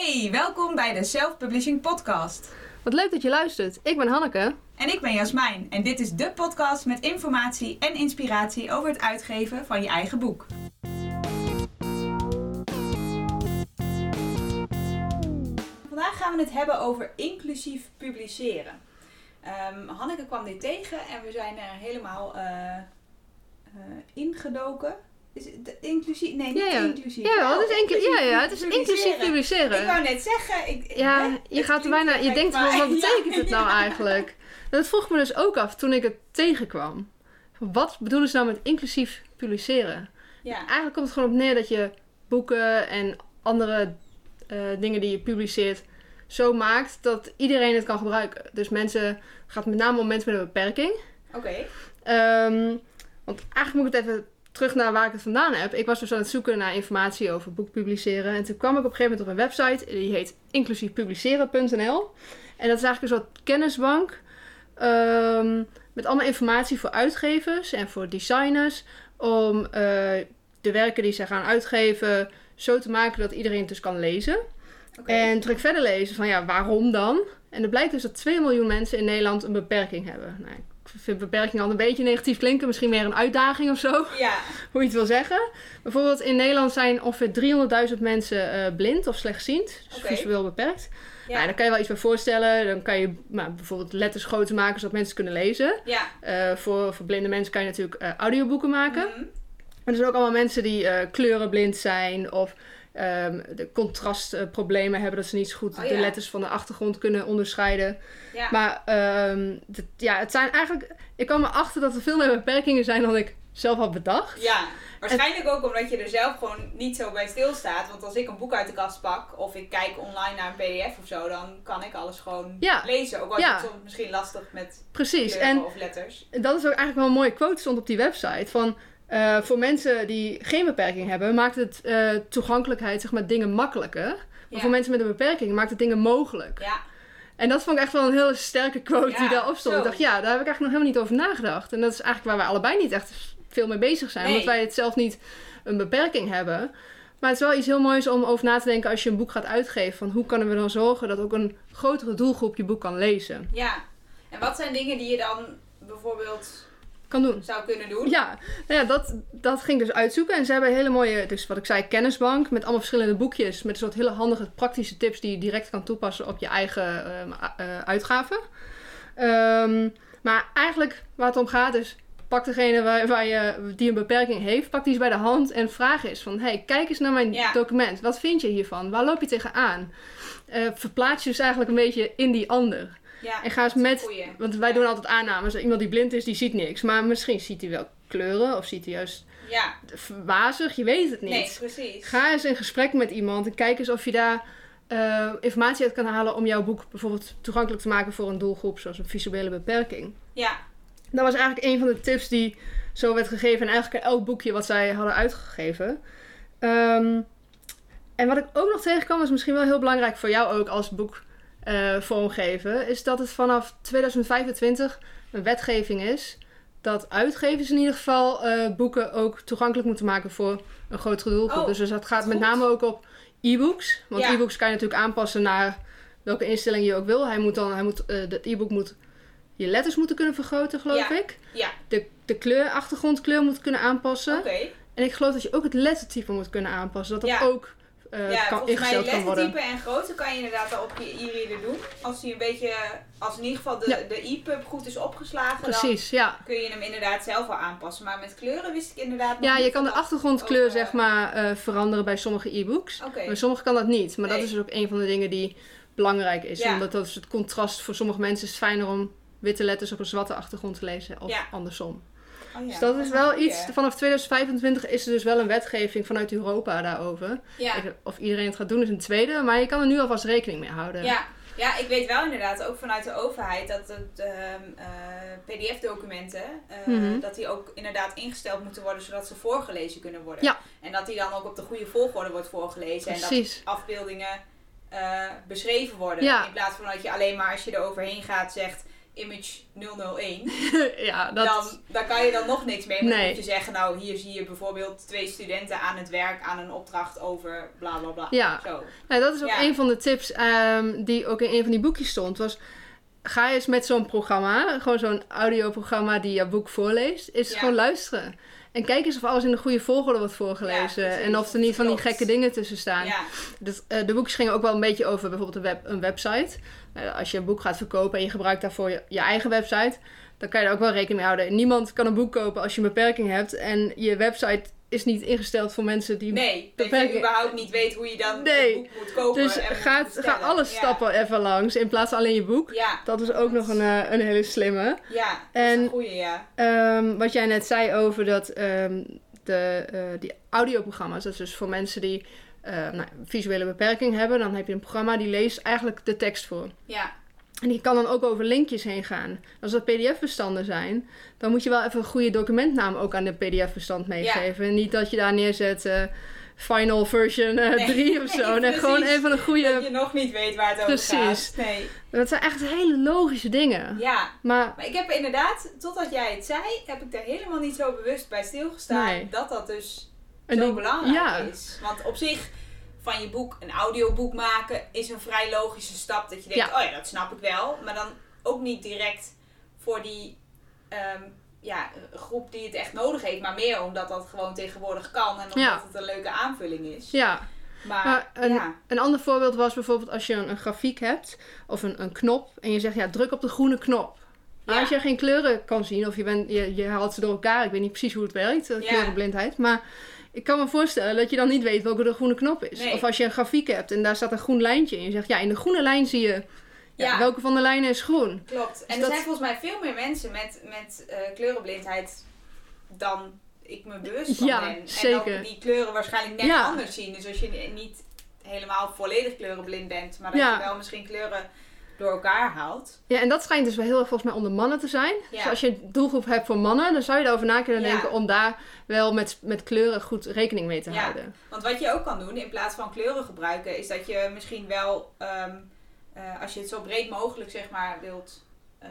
Hey, welkom bij de Self Publishing Podcast. Wat leuk dat je luistert. Ik ben Hanneke. En ik ben Jasmijn en dit is de podcast met informatie en inspiratie over het uitgeven van je eigen boek. Vandaag gaan we het hebben over inclusief publiceren. Ehm, Hanneke kwam dit tegen en we zijn er helemaal eh, eh, ingedoken. Is het inclusief? Nee, niet Ja, ja. inclusief. Ja, Wel het is, inclu- inclusief ja, ja, het is inclusief publiceren. Ik wou net zeggen. Ik, hè? Ja, je gaat er bijna, je denkt wel, wat betekent het nou eigenlijk? Dat vroeg me dus ook af toen ik het tegenkwam. Wat bedoelen ze nou met inclusief publiceren? Ja, Eigenlijk komt het gewoon op neer dat je boeken en andere eh, dingen die je publiceert zo maakt dat iedereen het kan gebruiken. Dus mensen, gaat met name om mensen met een beperking. oké. Ehm, want eigenlijk moet ik het even terug naar waar ik het vandaan heb. Ik was dus aan het zoeken naar informatie over boek publiceren. En toen kwam ik op een gegeven moment op een website. Die heet inclusiefpubliceren.nl. En dat is eigenlijk een soort kennisbank. ehm, met allemaal informatie voor uitgevers en voor designers. Om eh, de werken die ze gaan uitgeven zo te maken dat iedereen het dus kan lezen. En toen ik verder lezen van ja, waarom dan? En er blijkt dus dat 2 miljoen mensen in Nederland een beperking hebben. Nou, vind beperking al een beetje negatief klinken. Misschien meer een uitdaging of zo, Ja, hoe je het wil zeggen. Bijvoorbeeld in Nederland zijn ongeveer 300.000 mensen eh, blind of slechtziend. Dus visueel beperkt. ja, Nou, daar kan je wel iets bij voorstellen. Dan kan je nou, bijvoorbeeld letters groter maken zodat mensen kunnen lezen. ja. Eh, voor, voor blinde mensen kan je natuurlijk eh, audioboeken maken. Maar er zijn ook allemaal mensen die kleurenblind zijn of ehm, de contrastproblemen hebben, dat ze niet zo goed Oh, de letters van de achtergrond kunnen onderscheiden. ja. Maar ehm, dit- ja, het zijn eigenlijk. Ik kwam erachter dat er veel meer beperkingen zijn dan ik zelf had bedacht. ja. Waarschijnlijk ook omdat je er zelf gewoon niet zo bij stilstaat. Want als ik een boek uit de kast pak of ik kijk online naar een pdf of zo, dan kan ik alles gewoon Ja. lezen. Ook al is het soms misschien lastig met Precies. En of letters. dat is ook eigenlijk wel een mooie quote stond op die website. Van eh, voor mensen die geen beperking hebben, maakt het eh, toegankelijkheid, zeg maar, dingen makkelijker. Maar Ja. voor mensen met een beperking maakt het dingen mogelijk. Ja, En dat vond ik echt wel een hele sterke quote Ja, die daarop stond. zo. Ik dacht, ja, daar heb ik eigenlijk nog helemaal niet over nagedacht. En dat is eigenlijk waar wij allebei niet echt veel mee bezig zijn. Nee. Omdat wij het zelf niet een beperking hebben. Maar het is wel iets heel moois om over na te denken als je een boek gaat uitgeven. Van hoe kunnen we dan zorgen dat ook een grotere doelgroep je boek kan lezen. ja. En wat zijn dingen die je dan bijvoorbeeld Kan doen. zou kunnen doen? Ja, nou ja dat, dat ging ik dus uitzoeken. En ze hebben een hele mooie, dus wat ik zei, kennisbank. Met allemaal verschillende boekjes. Met een soort hele handige praktische tips die je direct kan toepassen op je eigen ehm, eh, uitgaven. Ehm, maar eigenlijk waar het om gaat is, pak degene waar, waar je, die een beperking heeft, pak die eens bij de hand en vraag eens van, hey, kijk eens naar mijn Ja. document. Wat vind je hiervan? Waar loop je tegenaan? Eh verplaats je dus eigenlijk een beetje in die ander. Ja, En ga eens met, goeie. want wij doen altijd aannames. Iemand die blind is, die ziet niks. Maar misschien ziet hij wel kleuren of ziet hij juist Ja, wazig. Je weet het niet. nee, precies. Ga eens in gesprek met iemand en kijk eens of je daar eh, informatie uit kan halen om jouw boek bijvoorbeeld toegankelijk te maken voor een doelgroep zoals een visuele beperking. Ja, Dat was eigenlijk een van de tips die zo werd gegeven en eigenlijk elk boekje wat zij hadden uitgegeven. Ehm, en wat ik ook nog tegenkwam, is misschien wel heel belangrijk voor jou ook als boek eh, vormgeven, is dat het vanaf 2025 een wetgeving is dat uitgevers in ieder geval eh, boeken ook toegankelijk moeten maken voor een grotere doelgroep. Oh, dus, dus dat gaat met goed. name ook op e-books. Want Ja. e-books kan je natuurlijk aanpassen naar welke instelling je ook wil. Hij moet dan, hij moet, eh het e-book moet je letters moeten kunnen vergroten, geloof Ja. ik. ja, De, de kleur, achtergrondkleur moet kunnen aanpassen. oké. En ik geloof dat je ook het lettertype moet kunnen aanpassen. Dat dat Ja. ook eh, ja, kan, volgens mij ingesteld kan worden. lettertype en grootte kan je inderdaad al op je e-reader doen. Als die een beetje, als in ieder geval de, Ja. de e-pub goed is opgeslagen, dan Precies, ja. kun je hem inderdaad zelf wel aanpassen. Maar met kleuren wist ik inderdaad Ja, je kan de achtergrondkleur ook, eh, zeg maar eh, veranderen bij sommige e-books. Oké, Bij sommige kan dat niet. Maar dat is dus ook een van de dingen die belangrijk is. Ja. Omdat dat is het contrast voor sommige mensen is het fijner om witte letters op een zwarte achtergrond te lezen. Of andersom. Oh ja, dus dat is wel iets. Vanaf 2025 is er dus wel een wetgeving vanuit Europa daarover. Ja. Of iedereen het gaat doen is een tweede. Maar je kan er nu alvast rekening mee houden. Ja. ja, ik weet wel inderdaad, ook vanuit de overheid, dat het ehm, eh, pdf-documenten, eh, Mhm. dat die ook inderdaad ingesteld moeten worden, zodat ze voorgelezen kunnen worden. Ja. En dat die dan ook op de goede volgorde wordt voorgelezen. En dat Precies. afbeeldingen eh, beschreven worden. Ja. In plaats van dat je alleen maar als je er overheen gaat zegt, image 001, ja, dat... dan, dan kan je dan nog niks mee. Maar dan moet je zeggen, nou hier zie je bijvoorbeeld twee studenten aan het werk aan een opdracht over bla bla bla. Ja. Zo. Nou, dat is ook Ja. een van de tips ehm, die ook in een van die boekjes stond. Was, ga eens met zo'n programma, gewoon zo'n audioprogramma die je boek voorleest, is Ja. gewoon luisteren. En kijk eens of alles in de goede volgorde wordt voorgelezen. en of er niet van die gekke dingen tussen staan. Ja, Dus, eh, de boekjes gingen ook wel een beetje over bijvoorbeeld een, web, een website. Eh, als je een boek gaat verkopen en je gebruikt daarvoor je, je eigen website, dan kan je er ook wel rekening mee houden. Niemand kan een boek kopen als je een beperking hebt. En je website is niet ingesteld voor mensen die nee, dat je überhaupt niet weet hoe je dan Nee. een boek moet kopen. Dus en ga, ga bestellen. alle Ja. stappen even langs in plaats van alleen je boek. Ja, Dat is ook nog een, eh, een hele slimme. ja, dat is En- een goeie, ja. Ehm, wat jij net zei over dat, ehm, de, eh, die audioprogramma's, dat is dus voor mensen die eh, nou, visuele beperking hebben, dan heb je een programma die leest eigenlijk de tekst voor. Ja, En die kan dan ook over linkjes heen gaan. Als dat pdf-bestanden zijn, dan moet je wel even een goede documentnaam ook aan de pdf-bestand meegeven. En niet dat je daar neerzet eh, final version eh, Nee. 3 of zo. Nee, nee, gewoon precies. even een dat goede... je nog niet weet waar het over Precies. gaat. Nee. Dat zijn echt hele logische dingen. Ja, Maar maar ik heb inderdaad, totdat jij het zei, heb ik er helemaal niet zo bewust bij stilgestaan Nee. dat dat dus zo belangrijk ja. is. Want op zich, van je boek een audioboek maken, is een vrij logische stap. Dat je denkt, Ja. oh ja, dat snap ik wel. Maar dan ook niet direct voor die ehm, ja, groep die het echt nodig heeft. Maar meer omdat dat gewoon tegenwoordig kan. En omdat Ja. het een leuke aanvulling is. Ja, Maar, Maar een, ja, een ander voorbeeld was bijvoorbeeld als je een, een grafiek hebt of een, een knop en je zegt ja, druk op de groene knop. Maar Ja. als je geen kleuren kan zien of je, bent, je, je haalt ze door elkaar, ik weet niet precies hoe het werkt, eh, kleurenblindheid, maar ik kan me voorstellen dat je dan niet weet welke de groene knop is. Nee. Of als je een grafiek hebt en daar staat een groen lijntje in en je zegt ja, in de groene lijn zie je ja, Ja. welke van de lijnen is groen. klopt. En Dus er dat- zijn volgens mij veel meer mensen met, met eh, kleurenblindheid dan ik me bewust van Ja, ben. En zeker. ook die kleuren waarschijnlijk net anders zien. Dus als je niet helemaal volledig kleurenblind bent, maar dat je wel misschien kleuren door elkaar haalt. Ja, en dat schijnt dus wel heel erg volgens mij onder mannen te zijn. Ja. Dus als je een doelgroep hebt voor mannen, dan zou je erover na kunnen Ja. denken om daar wel met, met kleuren goed rekening mee te Ja. houden. Want wat je ook kan doen, in plaats van kleuren gebruiken, is dat je misschien wel, ehm, eh, als je het zo breed mogelijk zeg maar wilt eh,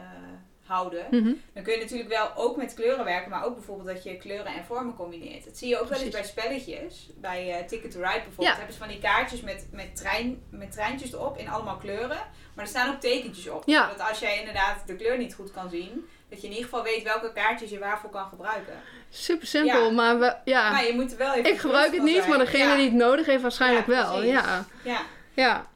houden, Mhm. dan kun je natuurlijk wel ook met kleuren werken, maar ook bijvoorbeeld dat je kleuren en vormen combineert. Dat zie je ook wel eens bij spelletjes. Bij eh, Ticket to Ride bijvoorbeeld Ja. hebben ze van die kaartjes met, met, trein, met treintjes erop in allemaal kleuren. Maar er staan ook tekentjes op. Ja. Zodat als jij inderdaad de kleur niet goed kan zien, dat je in ieder geval weet welke kaartjes je waarvoor kan gebruiken. Super simpel, Ja. maar we, ja. Maar je moet er wel even ik gebruik het niet, maar degene die het nodig heeft waarschijnlijk wel. Ja. Ja.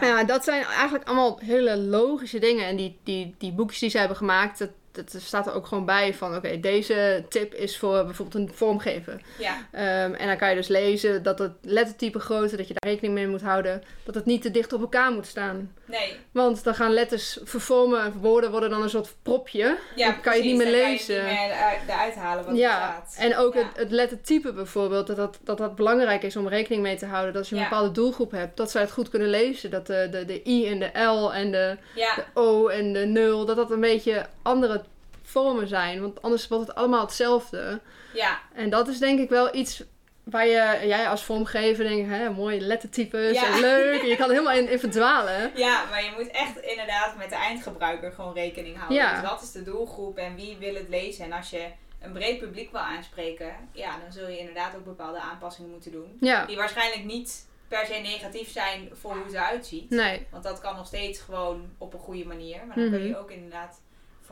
Ja. Dat zijn eigenlijk allemaal hele logische dingen. En die, die, die boekjes die ze hebben gemaakt, dat, dat staat er ook gewoon bij van... Oké, deze tip is voor bijvoorbeeld een vormgever. ja. Ehm, en dan kan je dus lezen dat het lettertype grootte, dat je daar rekening mee moet houden. Dat het niet te dicht op elkaar moet staan. Nee. Want dan gaan letters vervormen, woorden worden dan een soort propje. Ja, Dan kan je niet meer Dan lezen. Kan je niet meer eruit- eruit halen wat er Ja, staat. en ook Ja. het, het lettertype bijvoorbeeld, dat dat, dat dat belangrijk is om rekening mee te houden. Dat als je een Ja. bepaalde doelgroep hebt, dat zij het goed kunnen lezen. Dat de, de, de I en de L en de, de O en de 0, dat dat een beetje andere vormen zijn. Want anders wordt het allemaal hetzelfde. ja, En dat is denk ik wel iets waar je, jij als vormgever denkt, hè, mooie lettertypes Ja. en leuk. En je kan er helemaal in, in verdwalen. ja, maar je moet echt inderdaad met de eindgebruiker gewoon rekening houden. Ja. Dus wat is de doelgroep en wie wil het lezen? En als je een breed publiek wil aanspreken, ja, dan zul je inderdaad ook bepaalde aanpassingen moeten doen. Ja, Die waarschijnlijk niet per se negatief zijn voor hoe ze eruit ziet. nee. Want dat kan nog steeds gewoon op een goede manier. Maar dan kun Mhm. je ook inderdaad,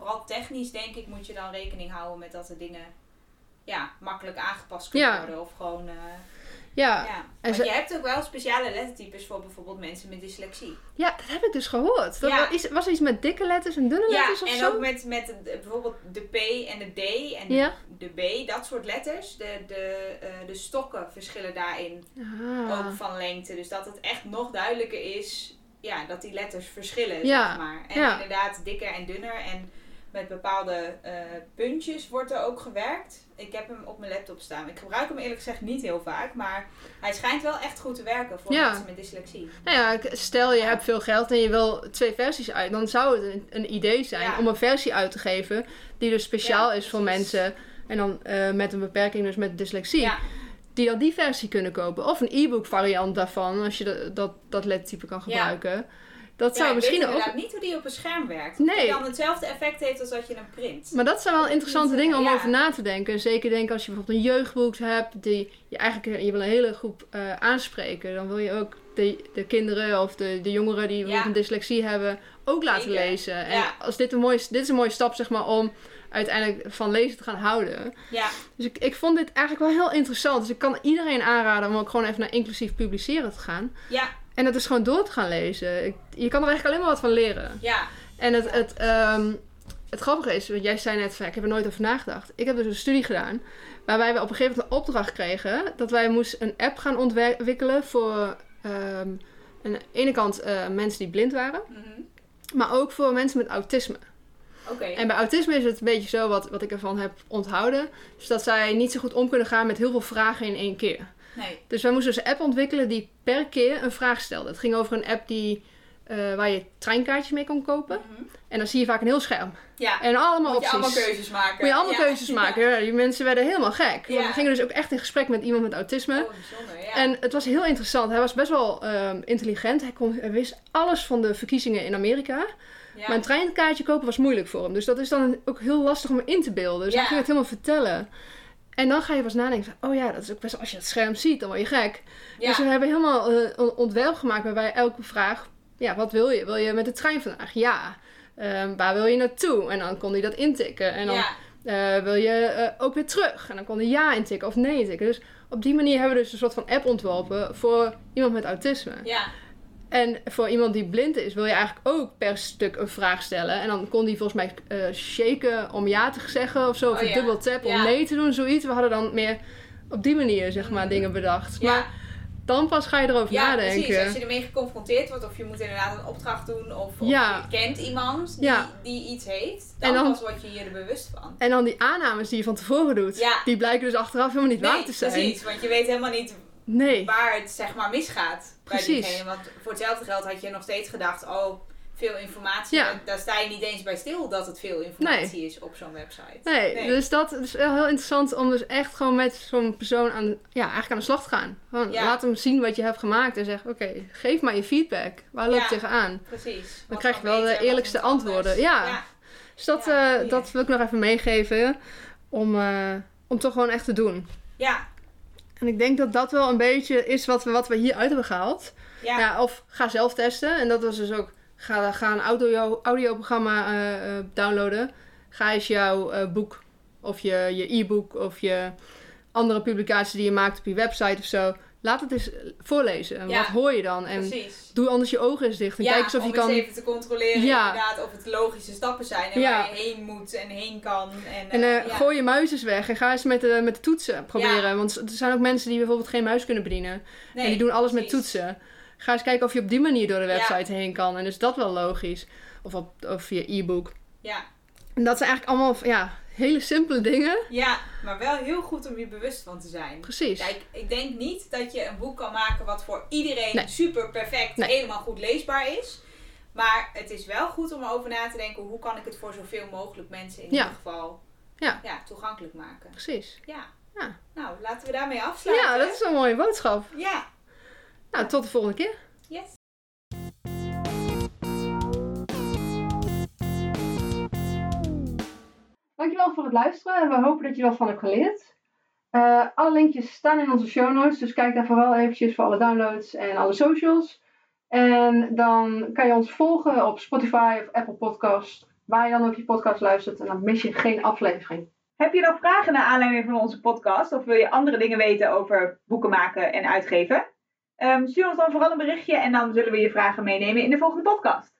vooral technisch denk ik, moet je dan rekening houden met dat de dingen ja, makkelijk aangepast kunnen Ja. worden. Of gewoon, eh, Ja, ja. en Want ze- je hebt ook wel speciale lettertypes voor bijvoorbeeld mensen met dyslexie. ja, dat heb ik dus gehoord. Dat Ja. was, was er iets met dikke letters en dunne Ja, letters of en zo? ook met, met de- bijvoorbeeld de P en de D en Ja. de B, dat soort letters. De, de, eh, de stokken verschillen daarin Ah. ook van lengte. Dus dat het echt nog duidelijker is ja, dat die letters verschillen, Ja, zeg maar. En ja. inderdaad dikker en dunner. En met bepaalde eh, puntjes wordt er ook gewerkt. Ik heb hem op mijn laptop staan. Ik gebruik hem eerlijk gezegd niet heel vaak. Maar hij schijnt wel echt goed te werken voor Ja. mensen met dyslexie. Nou ja, stel je hebt veel geld en je wil twee versies uit, dan zou het een, een idee zijn Ja. om een versie uit te geven die dus speciaal is voor mensen en dan eh, met een beperking, dus met dyslexie, die dan die versie kunnen kopen. Of een e-book variant daarvan, als je dat, dat, dat lettertype kan Ja. gebruiken. Dat zou ja, misschien ik weet ook... niet hoe die op een scherm werkt. Nee. Die dan hetzelfde effect heeft als dat je hem print. Maar dat zijn wel interessante dingen om over na te denken. Zeker denk als je bijvoorbeeld een jeugdboek hebt die je eigenlijk je wil een hele groep eh, aanspreken. Dan wil je ook de, de kinderen of de, de jongeren die een dyslexie hebben ook laten Zeker. lezen. En als dit, een mooie, dit is een mooie stap zeg maar om uiteindelijk van lezen te gaan houden. Ja, Dus ik, ik vond dit eigenlijk wel heel interessant. Dus ik kan iedereen aanraden om ook gewoon even naar inclusief publiceren te gaan. ja, En dat is gewoon door te gaan lezen. Ik- je kan er eigenlijk alleen maar wat van leren. ja. En het, het, ehm, het grappige is, want jij zei net van, ik heb er nooit over nagedacht. Ik heb dus een studie gedaan waarbij we op een gegeven moment een opdracht kregen dat wij moesten een app gaan ontwikkelen voor ehm, aan de ene kant eh, mensen die blind waren, Mhm. maar ook voor mensen met autisme. En bij autisme is het een beetje zo wat, wat ik ervan heb onthouden. Dus dat zij niet zo goed om kunnen gaan met heel veel vragen in één keer. Nee. Dus wij moesten dus een app ontwikkelen die per keer een vraag stelde. Het ging over een app die, eh, waar je treinkaartjes mee kon kopen. Mhm. En dan zie je vaak een heel scherm. Ja, En allemaal moet je opties. allemaal keuzes maken. Moet je allemaal Ja. keuzes maken. Ja, die mensen werden helemaal gek. Want Ja. we gingen dus ook echt in gesprek met iemand met autisme. Oh, bijzonder, ja. En het was heel interessant. Hij was best wel ehm, intelligent. Hij, kon, hij wist alles van de verkiezingen in Amerika. Ja. Maar een treinkaartje kopen was moeilijk voor hem. Dus dat is dan ook heel lastig om in te beelden. Dus Ja. hij ging het helemaal vertellen. En dan ga je pas nadenken oh ja, dat is ook best als je het scherm ziet, dan word je gek. ja. Dus we hebben helemaal eh, een ontwerp gemaakt waarbij elke vraag, ja, wat wil je? Wil je met de trein vandaag? Ja. Ehm, waar wil je naartoe? En dan kon hij dat intikken. En dan ja. eh, wil je eh, ook weer terug? En dan kon hij ja intikken of nee intikken. Dus op die manier hebben we dus een soort van app ontworpen voor iemand met autisme. ja. En voor iemand die blind is, wil je eigenlijk ook per stuk een vraag stellen. En dan kon die volgens mij eh, shaken om ja te zeggen of zo. Of Oh een ja. dubbel tap om Ja. nee te doen, zoiets. We hadden dan meer op die manier, zeg maar, Mhm. dingen bedacht. Ja. Maar dan pas ga je erover Ja, nadenken. precies. Als je ermee geconfronteerd wordt of je moet inderdaad een opdracht doen of, of Ja. je kent iemand die, Ja. die iets heeft, dan, dan- pas word je je er bewust van. En dan die aannames die je van tevoren doet, Ja. die blijken dus achteraf helemaal niet waar te zijn. precies. Want je weet helemaal niet Nee, waar het zeg maar misgaat bij Precies. diegene. Want voor hetzelfde geld had je nog steeds gedacht, oh, veel informatie. Ja. Daar- sta je niet eens bij stil dat het veel informatie is op zo'n website. nee. Nee. Dus dat is wel heel interessant om dus echt gewoon met zo'n persoon aan, ja, eigenlijk aan de slag te gaan. Gewoon, Ja. Laat hem zien wat je hebt gemaakt en zeg, oké, geef maar je feedback. Waar loop je Ja. tegenaan? Precies. Wat krijg je wel de beter, eerlijkste antwoorden. Ja. Dus dat, eh, dat wil ik nog even meegeven. Om, eh, om toch gewoon echt te doen. Ja. En ik denk dat dat wel een beetje is wat we, wat we hieruit hebben gehaald. Ja. Ja. of ga zelf testen. En dat was dus ook, ga, ga een audio, audioprogramma eh, downloaden. Ga eens jouw eh, boek of je je e-book of je andere publicaties die je maakt op je website of zo. Laat het eens voorlezen. Ja. Wat hoor je dan? En Precies. doe anders je ogen eens dicht. En ja, kijk eens of om je kan... eens even te controleren Ja. inderdaad of het logische stappen zijn en waar je heen moet en heen kan. En, En eh, eh, gooi je muis eens weg en ga eens met de, met de toetsen proberen. Want er zijn ook mensen die bijvoorbeeld geen muis kunnen bedienen. Nee, en die doen alles met toetsen. Ga eens kijken of je op die manier door de website heen kan. En is dat wel logisch. Of, op, of je e-book. Ja. En dat zijn eigenlijk allemaal ja, hele simpele dingen. ja, maar wel heel goed om je bewust van te zijn. Precies. Kijk, ik denk niet dat je een boek kan maken wat voor iedereen Nee. super perfect, Nee. helemaal goed leesbaar is. Maar het is wel goed om over na te denken, hoe kan ik het voor zoveel mogelijk mensen in Ja. ieder geval Ja. toegankelijk maken. Precies. Ja. Ja. Nou, laten we daarmee afsluiten. Ja, dat is een mooie boodschap. Ja. Nou, tot de volgende keer. Yes. Dankjewel voor het luisteren. We hopen dat je wat van hebt geleerd. Eh, alle linkjes staan in onze show notes. Dus kijk daar vooral eventjes voor alle downloads en alle socials. En dan kan je ons volgen op Spotify of Apple Podcast. Waar je dan ook je podcast luistert. En dan mis je geen aflevering. Heb je nog vragen naar aanleiding van onze podcast? Of wil je andere dingen weten over boeken maken en uitgeven? Ehm, stuur ons dan vooral een berichtje en dan zullen we je vragen meenemen in de volgende podcast.